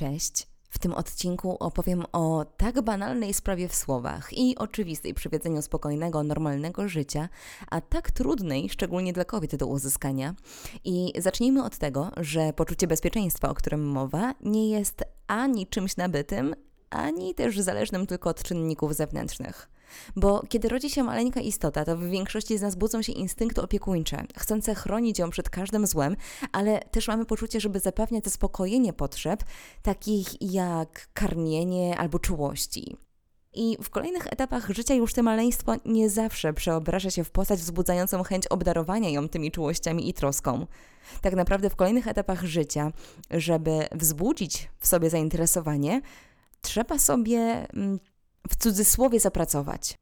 Cześć. W tym odcinku opowiem o tak banalnej sprawie w słowach i oczywistej przy wiedzeniu spokojnego, normalnego życia, a tak trudnej, szczególnie dla kobiet do uzyskania. I zacznijmy od tego, że poczucie bezpieczeństwa, o którym mowa, nie jest ani czymś nabytym, ani też zależnym tylko od czynników zewnętrznych. Bo kiedy rodzi się maleńka istota, to w większości z nas budzą się instynkty opiekuńcze, chcące chronić ją przed każdym złem, ale też mamy poczucie, żeby zapewniać zaspokojenie potrzeb, takich jak karmienie albo czułości. I w kolejnych etapach życia już to maleństwo nie zawsze przeobraża się w postać wzbudzającą chęć obdarowania ją tymi czułościami i troską. Tak naprawdę w kolejnych etapach życia, żeby wzbudzić w sobie zainteresowanie, trzeba sobie mm, w cudzysłowie zapracować.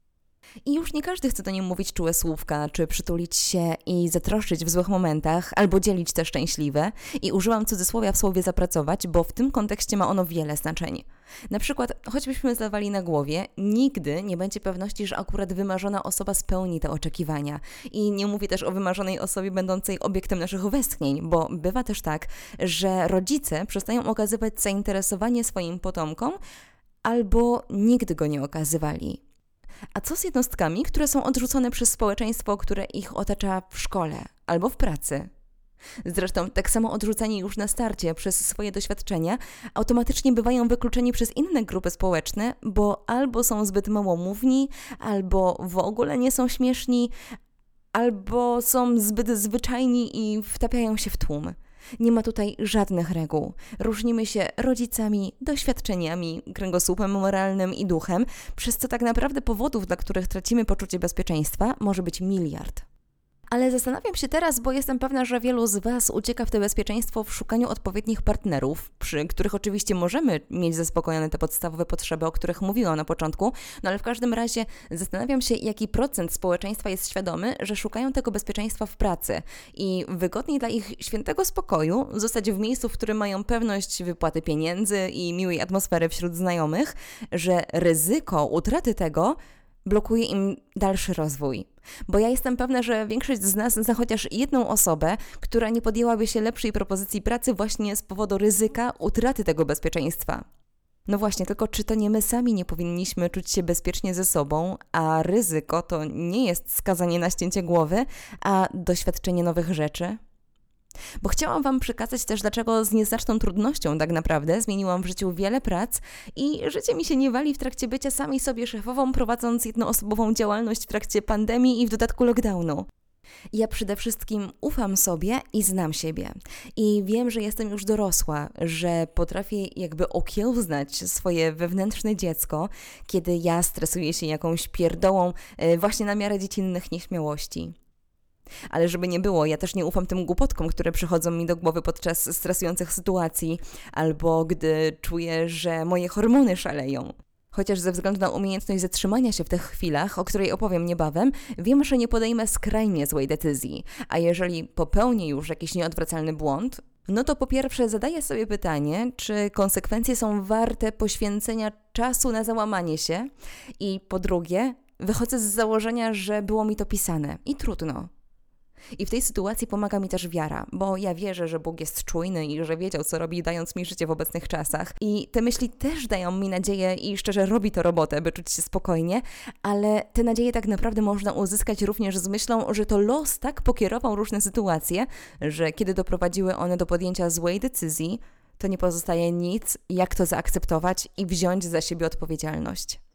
I już nie każdy chce do niej mówić czułe słówka, czy przytulić się i zatroszczyć w złych momentach, albo dzielić te szczęśliwe. I użyłam cudzysłowia w słowie zapracować, bo w tym kontekście ma ono wiele znaczeń. Na przykład, choćbyśmy zdawali na głowie, nigdy nie będzie pewności, że akurat wymarzona osoba spełni te oczekiwania. I nie mówię też o wymarzonej osobie będącej obiektem naszych westchnień, bo bywa też tak, że rodzice przestają okazywać zainteresowanie swoim potomkom, albo nigdy go nie okazywali. A co z jednostkami, które są odrzucone przez społeczeństwo, które ich otacza w szkole albo w pracy? Zresztą tak samo odrzucani już na starcie przez swoje doświadczenia automatycznie bywają wykluczeni przez inne grupy społeczne, bo albo są zbyt małomówni, albo w ogóle nie są śmieszni, albo są zbyt zwyczajni i wtapiają się w tłum. Nie ma tutaj żadnych reguł. Różnimy się rodzicami, doświadczeniami, kręgosłupem moralnym i duchem, przez co tak naprawdę powodów, dla których tracimy poczucie bezpieczeństwa, może być miliard. Ale zastanawiam się teraz, bo jestem pewna, że wielu z Was ucieka w to bezpieczeństwo w szukaniu odpowiednich partnerów, przy których oczywiście możemy mieć zaspokojone te podstawowe potrzeby, o których mówiłam na początku, no ale w każdym razie zastanawiam się, jaki procent społeczeństwa jest świadomy, że szukają tego bezpieczeństwa w pracy. I wygodniej dla ich świętego spokoju zostać w miejscu, w którym mają pewność wypłaty pieniędzy i miłej atmosfery wśród znajomych, że ryzyko utraty tego blokuje im dalszy rozwój. Bo ja jestem pewna, że większość z nas zna chociaż jedną osobę, która nie podjęłaby się lepszej propozycji pracy właśnie z powodu ryzyka utraty tego bezpieczeństwa. No właśnie, tylko czy to nie my sami nie powinniśmy czuć się bezpiecznie ze sobą, a ryzyko to nie jest skazanie na ścięcie głowy, a doświadczenie nowych rzeczy? Bo chciałam Wam przekazać też, dlaczego z nieznaczną trudnością tak naprawdę zmieniłam w życiu wiele prac i życie mi się nie wali w trakcie bycia sami sobie szefową, prowadząc jednoosobową działalność w trakcie pandemii i w dodatku lockdownu. Ja przede wszystkim ufam sobie i znam siebie. I wiem, że jestem już dorosła, że potrafię jakby okiełznać swoje wewnętrzne dziecko, kiedy ja stresuję się jakąś pierdołą e, właśnie na miarę dziecinnych nieśmiałości. Ale żeby nie było, ja też nie ufam tym głupotkom, które przychodzą mi do głowy podczas stresujących sytuacji, albo gdy czuję, że moje hormony szaleją. Chociaż ze względu na umiejętność zatrzymania się w tych chwilach, o której opowiem niebawem, wiem, że nie podejmę skrajnie złej decyzji. A jeżeli popełnię już jakiś nieodwracalny błąd, no to po pierwsze zadaję sobie pytanie, czy konsekwencje są warte poświęcenia czasu na załamanie się, i po drugie, wychodzę z założenia, że było mi to pisane i trudno. I w tej sytuacji pomaga mi też wiara, bo ja wierzę, że Bóg jest czujny i że wiedział, co robi, dając mi życie w obecnych czasach. I te myśli też dają mi nadzieję i szczerze robi to robotę, by czuć się spokojnie, ale te nadzieje tak naprawdę można uzyskać również z myślą, że to los tak pokierował różne sytuacje, że kiedy doprowadziły one do podjęcia złej decyzji, to nie pozostaje nic, jak to zaakceptować i wziąć za siebie odpowiedzialność.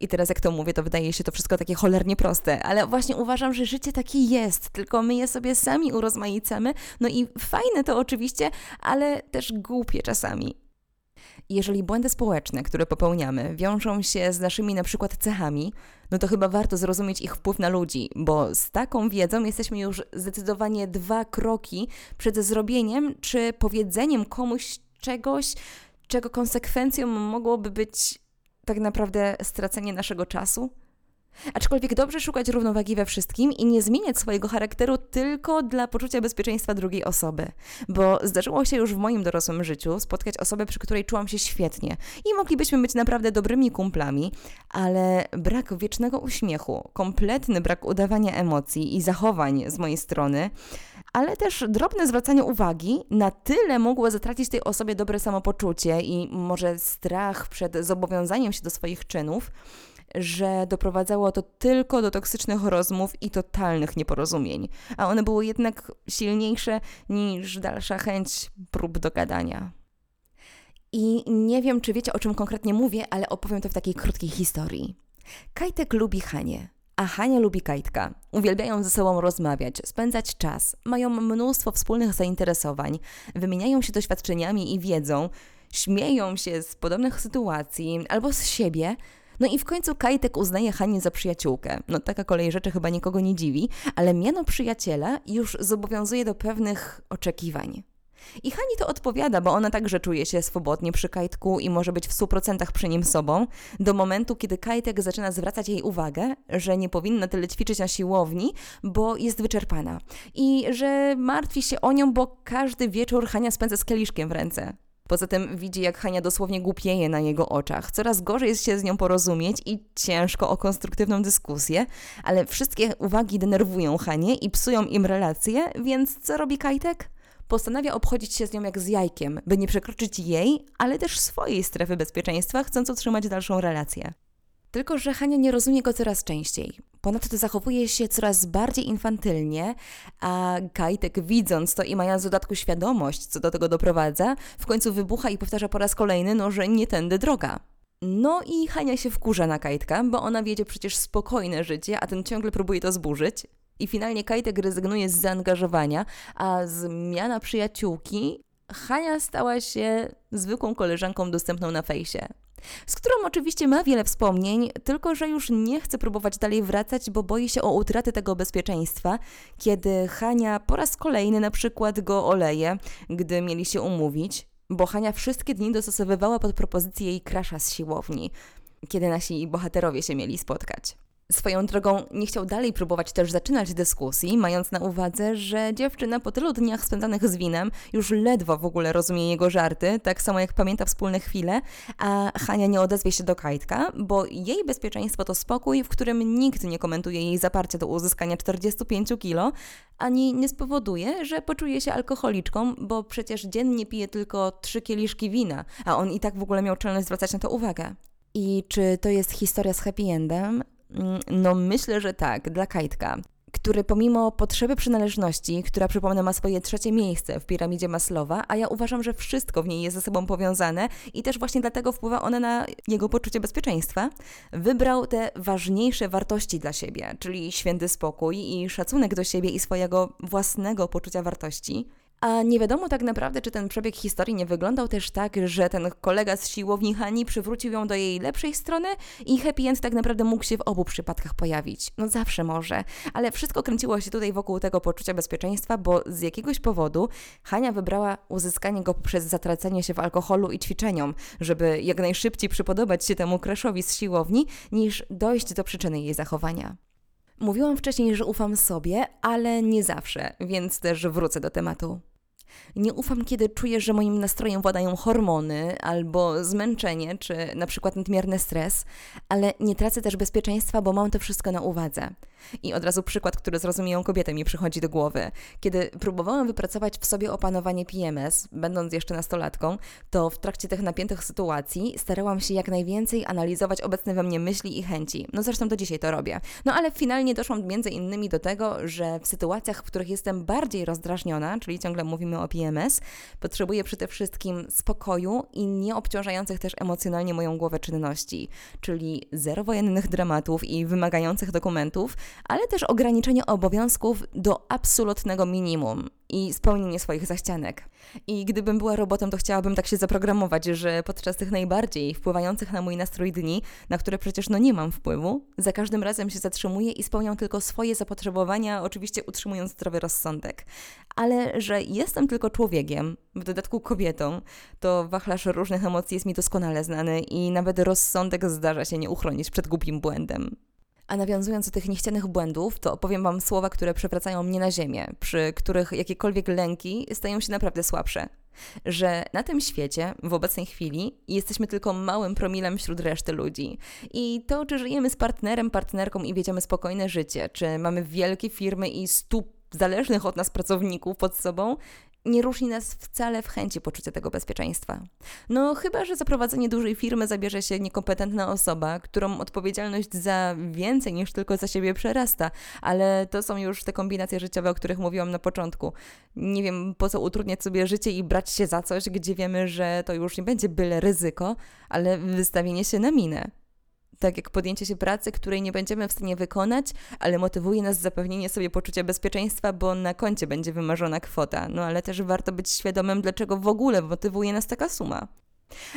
I teraz jak to mówię, to wydaje się to wszystko takie cholernie proste, ale właśnie uważam, że życie takie jest, tylko my je sobie sami urozmaicamy. No i fajne to oczywiście, ale też głupie czasami. Jeżeli błędy społeczne, które popełniamy, wiążą się z naszymi na przykład cechami, no to chyba warto zrozumieć ich wpływ na ludzi, bo z taką wiedzą jesteśmy już zdecydowanie dwa kroki przed zrobieniem czy powiedzeniem komuś czegoś, czego konsekwencją mogłoby być tak naprawdę stracenie naszego czasu? Aczkolwiek dobrze szukać równowagi we wszystkim i nie zmieniać swojego charakteru tylko dla poczucia bezpieczeństwa drugiej osoby. Bo zdarzyło się już w moim dorosłym życiu spotkać osobę, przy której czułam się świetnie i moglibyśmy być naprawdę dobrymi kumplami, ale brak wiecznego uśmiechu, kompletny brak udawania emocji i zachowań z mojej strony ale też drobne zwracanie uwagi na tyle mogło zatracić tej osobie dobre samopoczucie i może strach przed zobowiązaniem się do swoich czynów, że doprowadzało to tylko do toksycznych rozmów i totalnych nieporozumień, a one były jednak silniejsze niż dalsza chęć prób dogadania. I nie wiem, czy wiecie, o czym konkretnie mówię, ale opowiem to w takiej krótkiej historii. Kajtek lubi Hanie, a Hania lubi Kajtka. Uwielbiają ze sobą rozmawiać, spędzać czas, mają mnóstwo wspólnych zainteresowań, wymieniają się doświadczeniami i wiedzą, śmieją się z podobnych sytuacji albo z siebie, no i w końcu Kajtek uznaje Hanię za przyjaciółkę. No taka kolej rzeczy chyba nikogo nie dziwi, ale miano przyjaciela już zobowiązuje do pewnych oczekiwań. I Hani to odpowiada, bo ona także czuje się swobodnie przy Kajtku i może być w 100% przy nim sobą, do momentu, kiedy Kajtek zaczyna zwracać jej uwagę, że nie powinna tyle ćwiczyć na siłowni, bo jest wyczerpana. I że martwi się o nią, bo każdy wieczór Hania spędza z kieliszkiem w ręce. Poza tym widzi, jak Hania dosłownie głupieje na jego oczach. Coraz gorzej jest się z nią porozumieć i ciężko o konstruktywną dyskusję, ale wszystkie uwagi denerwują Hanie i psują im relacje, więc co robi Kajtek? Postanawia obchodzić się z nią jak z jajkiem, by nie przekroczyć jej, ale też swojej strefy bezpieczeństwa, chcąc utrzymać dalszą relację. Tylko, że Hania nie rozumie go coraz częściej. Ponadto zachowuje się coraz bardziej infantylnie, a Kajtek widząc to i mając w dodatku świadomość, co do tego doprowadza, w końcu wybucha i powtarza po raz kolejny, no, że nie tędy droga. No i Hania się wkurza na Kajtka, bo ona wiedzie przecież spokojne życie, a ten ciągle próbuje to zburzyć. I finalnie Kajtek rezygnuje z zaangażowania, a zmiana przyjaciółki Hania stała się zwykłą koleżanką dostępną na fejsie z którą oczywiście ma wiele wspomnień, tylko że już nie chce próbować dalej wracać, bo boi się o utratę tego bezpieczeństwa, kiedy Hania po raz kolejny na przykład go oleje, gdy mieli się umówić, bo Hania wszystkie dni dostosowywała pod propozycję jej krasza z siłowni, kiedy nasi bohaterowie się mieli spotkać. Swoją drogą nie chciał dalej próbować też zaczynać dyskusji, mając na uwadze, że dziewczyna po tylu dniach spędzanych z winem już ledwo w ogóle rozumie jego żarty, tak samo jak pamięta wspólne chwile, a Hania nie odezwie się do Kajtka, bo jej bezpieczeństwo to spokój, w którym nikt nie komentuje jej zaparcia do uzyskania 45 kilo, ani nie spowoduje, że poczuje się alkoholiczką, bo przecież dziennie pije tylko trzy kieliszki wina, a on i tak w ogóle miał czelność zwracać na to uwagę. I czy to jest historia z happy endem? Mm, no myślę, że tak, dla Kajtka który pomimo potrzeby przynależności, która przypomnę ma swoje trzecie miejsce w piramidzie Maslowa, a ja uważam, że wszystko w niej jest ze sobą powiązane i też właśnie dlatego wpływa one na jego poczucie bezpieczeństwa, wybrał te ważniejsze wartości dla siebie, czyli święty spokój i szacunek do siebie i swojego własnego poczucia wartości. A nie wiadomo tak naprawdę, czy ten przebieg historii nie wyglądał też tak, że ten kolega z siłowni Hani przywrócił ją do jej lepszej strony i happy end tak naprawdę mógł się w obu przypadkach pojawić. No zawsze może, ale wszystko kręciło się tutaj wokół tego poczucia bezpieczeństwa, bo z jakiegoś powodu Hania wybrała uzyskanie go poprzez zatracenie się w alkoholu i ćwiczeniom, żeby jak najszybciej przypodobać się temu kreszowi z siłowni, niż dojść do przyczyny jej zachowania. Mówiłam wcześniej, że ufam sobie, ale nie zawsze, więc też wrócę do tematu. Nie ufam, kiedy czuję, że moim nastrojem władają hormony albo zmęczenie, czy na przykład nadmierny stres, ale nie tracę też bezpieczeństwa, bo mam to wszystko na uwadze. I od razu przykład, który zrozumieją kobiety, mi przychodzi do głowy. Kiedy próbowałam wypracować w sobie opanowanie PMS, będąc jeszcze nastolatką, to w trakcie tych napiętych sytuacji starałam się jak najwięcej analizować obecne we mnie myśli i chęci. No zresztą do dzisiaj to robię. No ale finalnie doszłam między innymi do tego, że w sytuacjach, w których jestem bardziej rozdrażniona, czyli ciągle mówimy o PMS, potrzebuję przede wszystkim spokoju i nieobciążających też emocjonalnie moją głowę czynności, czyli zero wojennych dramatów i wymagających dokumentów, ale też ograniczenie obowiązków do absolutnego minimum i spełnienie swoich zachcianek. I gdybym była robotem, to chciałabym tak się zaprogramować, że podczas tych najbardziej wpływających na mój nastrój dni, na które przecież no nie mam wpływu, za każdym razem się zatrzymuję i spełniam tylko swoje zapotrzebowania, oczywiście utrzymując zdrowy rozsądek. Ale że jestem tylko człowiekiem, w dodatku kobietą, to wachlarz różnych emocji jest mi doskonale znany i nawet rozsądek zdarza się nie uchronić przed głupim błędem. A nawiązując do tych niechcianych błędów, to opowiem Wam słowa, które przewracają mnie na ziemię, przy których jakiekolwiek lęki stają się naprawdę słabsze. Że na tym świecie, w obecnej chwili, jesteśmy tylko małym promilem wśród reszty ludzi. I to, czy żyjemy z partnerem, partnerką i wiedziemy spokojne życie, czy mamy wielkie firmy i stu zależnych od nas pracowników pod sobą, nie różni nas wcale w chęci poczucia tego bezpieczeństwa. No, chyba że za prowadzenie dużej firmy zabierze się niekompetentna osoba, którą odpowiedzialność za więcej niż tylko za siebie przerasta, ale to są już te kombinacje życiowe, o których mówiłam na początku. Nie wiem, po co utrudniać sobie życie i brać się za coś, gdzie wiemy, że to już nie będzie byle ryzyko, ale wystawienie się na minę tak jak podjęcie się pracy, której nie będziemy w stanie wykonać, ale motywuje nas zapewnienie sobie poczucia bezpieczeństwa, bo na koncie będzie wymarzona kwota. No ale też warto być świadomym, dlaczego w ogóle motywuje nas taka suma.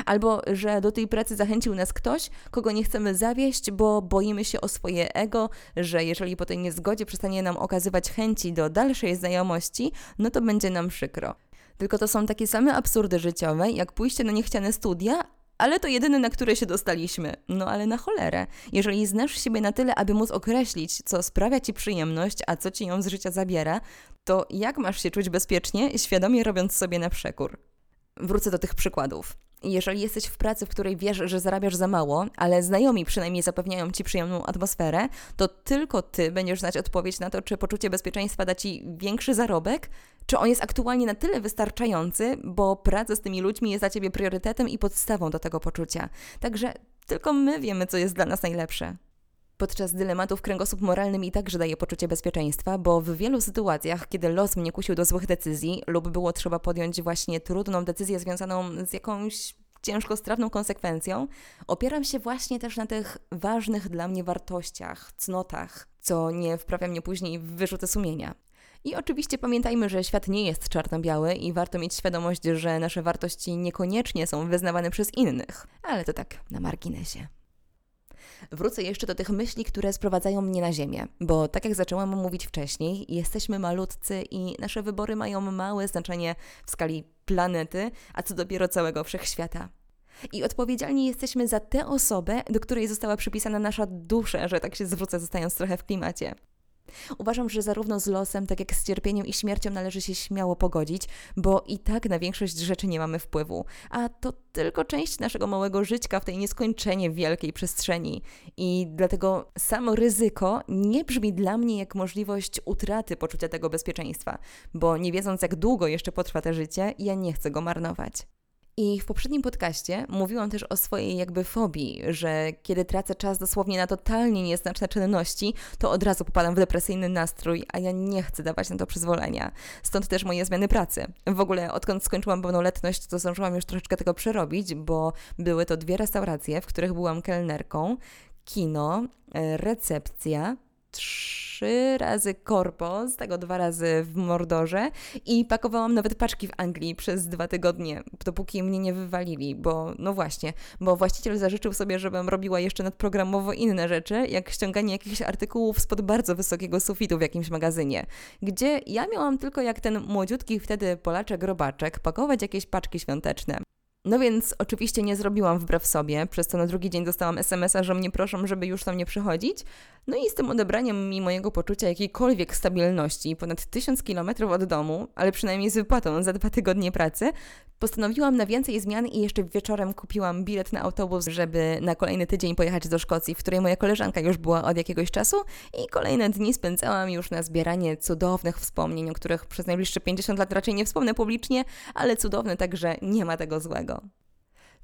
Albo, że do tej pracy zachęcił nas ktoś, kogo nie chcemy zawieść, bo boimy się o swoje ego, że jeżeli po tej niezgodzie przestanie nam okazywać chęci do dalszej znajomości, no to będzie nam przykro. Tylko to są takie same absurdy życiowe, jak pójście na niechciane studia, ale to jedyne, na które się dostaliśmy. No ale na cholerę. Jeżeli znasz siebie na tyle, aby móc określić, co sprawia ci przyjemność, a co ci ją z życia zabiera, to jak masz się czuć bezpiecznie, świadomie robiąc sobie na przekór? Wrócę do tych przykładów. Jeżeli jesteś w pracy, w której wiesz, że zarabiasz za mało, ale znajomi przynajmniej zapewniają ci przyjemną atmosferę, to tylko ty będziesz znać odpowiedź na to, czy poczucie bezpieczeństwa da ci większy zarobek, czy on jest aktualnie na tyle wystarczający, bo praca z tymi ludźmi jest dla ciebie priorytetem i podstawą do tego poczucia. Także tylko my wiemy, co jest dla nas najlepsze. Podczas dylematów kręgosłup moralny mi także daje poczucie bezpieczeństwa, bo w wielu sytuacjach, kiedy los mnie kusił do złych decyzji lub było trzeba podjąć właśnie trudną decyzję związaną z jakąś ciężkostrawną konsekwencją, opieram się właśnie też na tych ważnych dla mnie wartościach, cnotach, co nie wprawia mnie później w wyrzuty sumienia. I oczywiście pamiętajmy, że świat nie jest czarno-biały i warto mieć świadomość, że nasze wartości niekoniecznie są wyznawane przez innych, ale to tak na marginesie. Wrócę jeszcze do tych myśli, które sprowadzają mnie na ziemię, bo tak jak zaczęłam mówić wcześniej, jesteśmy malutcy i nasze wybory mają małe znaczenie w skali planety, a co dopiero całego wszechświata. I odpowiedzialni jesteśmy za tę osobę, do której została przypisana nasza dusza, że tak się zwrócę, zostając trochę w klimacie. Uważam, że zarówno z losem, tak jak z cierpieniem i śmiercią należy się śmiało pogodzić, bo i tak na większość rzeczy nie mamy wpływu, a to tylko część naszego małego żyćka w tej nieskończenie wielkiej przestrzeni. I dlatego samo ryzyko nie brzmi dla mnie jak możliwość utraty poczucia tego bezpieczeństwa, bo nie wiedząc jak długo jeszcze potrwa to życie, ja nie chcę go marnować. I w poprzednim podcaście mówiłam też o swojej jakby fobii, że kiedy tracę czas dosłownie na totalnie nieznaczne czynności, to od razu popadam w depresyjny nastrój, a ja nie chcę dawać na to przyzwolenia. Stąd też moje zmiany pracy. W ogóle odkąd skończyłam pełnoletność, to zdążyłam już troszeczkę tego przerobić, bo były to dwie restauracje, w których byłam kelnerką, kino, e, recepcja, trzy razy korpo, z tego dwa razy w Mordorze i pakowałam nawet paczki w Anglii przez dwa tygodnie, dopóki mnie nie wywalili, bo no właśnie, bo właściciel zażyczył sobie, żebym robiła jeszcze nadprogramowo inne rzeczy, jak ściąganie jakichś artykułów spod bardzo wysokiego sufitu w jakimś magazynie, gdzie ja miałam tylko jak ten młodziutki wtedy Polaczek robaczek pakować jakieś paczki świąteczne. No więc oczywiście nie zrobiłam wbrew sobie, przez co na drugi dzień dostałam SMS-a, że mnie proszą, żeby już tam nie przychodzić. No i z tym odebraniem mi mojego poczucia jakiejkolwiek stabilności, ponad tysiąc kilometrów od domu, ale przynajmniej z wypłatą za dwa tygodnie pracy, postanowiłam na więcej zmian i jeszcze wieczorem kupiłam bilet na autobus, żeby na kolejny tydzień pojechać do Szkocji, w której moja koleżanka już była od jakiegoś czasu i kolejne dni spędzałam już na zbieranie cudownych wspomnień, o których przez najbliższe 50 lat raczej nie wspomnę publicznie, ale cudowne także nie ma tego złego.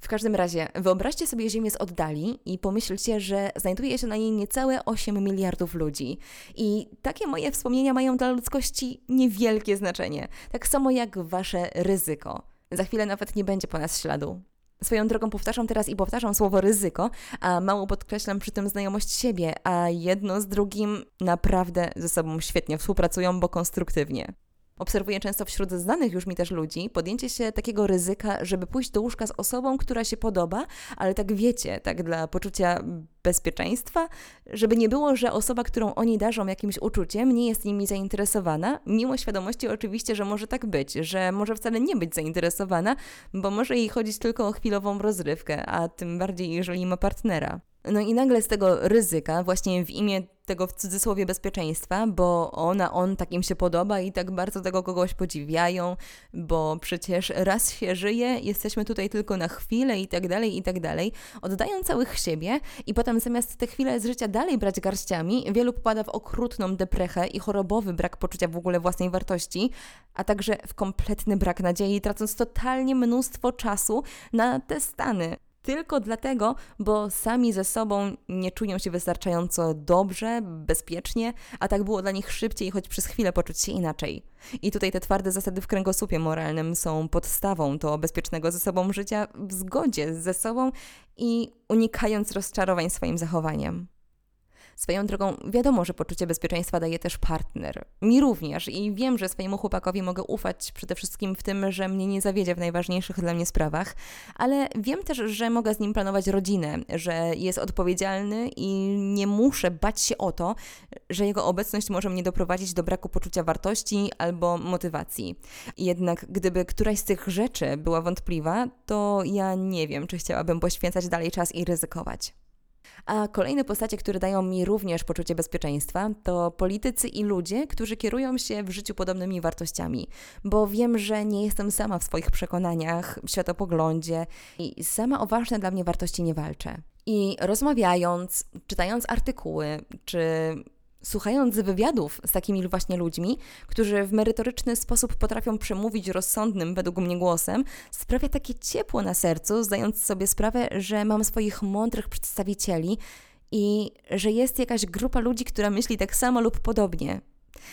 W każdym razie, wyobraźcie sobie Ziemię z oddali i pomyślcie, że znajduje się na niej niecałe 8 miliardów ludzi. I takie moje wspomnienia mają dla ludzkości niewielkie znaczenie, tak samo jak wasze ryzyko. Za chwilę nawet nie będzie po nas śladu. Swoją drogą powtarzam teraz i powtarzam słowo ryzyko, a mało podkreślam przy tym znajomość siebie, a jedno z drugim naprawdę ze sobą świetnie współpracują, bo konstruktywnie. Obserwuję często wśród znanych już mi też ludzi podjęcie się takiego ryzyka, żeby pójść do łóżka z osobą, która się podoba, ale tak wiecie, tak dla poczucia bezpieczeństwa, żeby nie było, że osoba, którą oni darzą jakimś uczuciem, nie jest nimi zainteresowana, mimo świadomości oczywiście, że może tak być, że może wcale nie być zainteresowana, bo może jej chodzić tylko o chwilową rozrywkę, a tym bardziej jeżeli ma partnera. No i nagle z tego ryzyka, właśnie w imię tego w cudzysłowie bezpieczeństwa, bo ona, on tak im się podoba i tak bardzo tego kogoś podziwiają, bo przecież raz się żyje, jesteśmy tutaj tylko na chwilę i tak dalej, i tak dalej. Oddają całych siebie i potem zamiast te chwile z życia dalej brać garściami, wielu popada w okrutną deprechę i chorobowy brak poczucia w ogóle własnej wartości, a także w kompletny brak nadziei, tracąc totalnie mnóstwo czasu na te stany tylko dlatego, bo sami ze sobą nie czują się wystarczająco dobrze, bezpiecznie, a tak było dla nich szybciej, choć przez chwilę poczuć się inaczej. I tutaj te twarde zasady w kręgosłupie moralnym są podstawą do bezpiecznego ze sobą życia w zgodzie ze sobą i unikając rozczarowań swoim zachowaniem. Swoją drogą, wiadomo, że poczucie bezpieczeństwa daje też partner. Mi również i wiem, że swojemu chłopakowi mogę ufać przede wszystkim w tym, że mnie nie zawiedzie w najważniejszych dla mnie sprawach, ale wiem też, że mogę z nim planować rodzinę, że jest odpowiedzialny i nie muszę bać się o to, że jego obecność może mnie doprowadzić do braku poczucia wartości albo motywacji. Jednak gdyby któraś z tych rzeczy była wątpliwa, to ja nie wiem, czy chciałabym poświęcać dalej czas i ryzykować. A kolejne postacie, które dają mi również poczucie bezpieczeństwa, to politycy i ludzie, którzy kierują się w życiu podobnymi wartościami, bo wiem, że nie jestem sama w swoich przekonaniach, światopoglądzie i sama o ważne dla mnie wartości nie walczę. I rozmawiając, czytając artykuły, czy Słuchając wywiadów z takimi właśnie ludźmi, którzy w merytoryczny sposób potrafią przemówić rozsądnym według mnie głosem, sprawia takie ciepło na sercu, zdając sobie sprawę, że mam swoich mądrych przedstawicieli i że jest jakaś grupa ludzi, która myśli tak samo lub podobnie.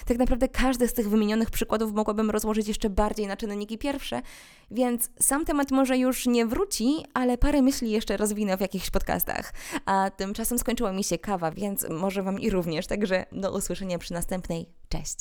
Tak naprawdę każdy z tych wymienionych przykładów mogłabym rozłożyć jeszcze bardziej na czynniki pierwsze, więc sam temat może już nie wróci, ale parę myśli jeszcze rozwinę w jakichś podcastach. A tymczasem skończyła mi się kawa, więc może Wam i również, także do usłyszenia przy następnej. Cześć!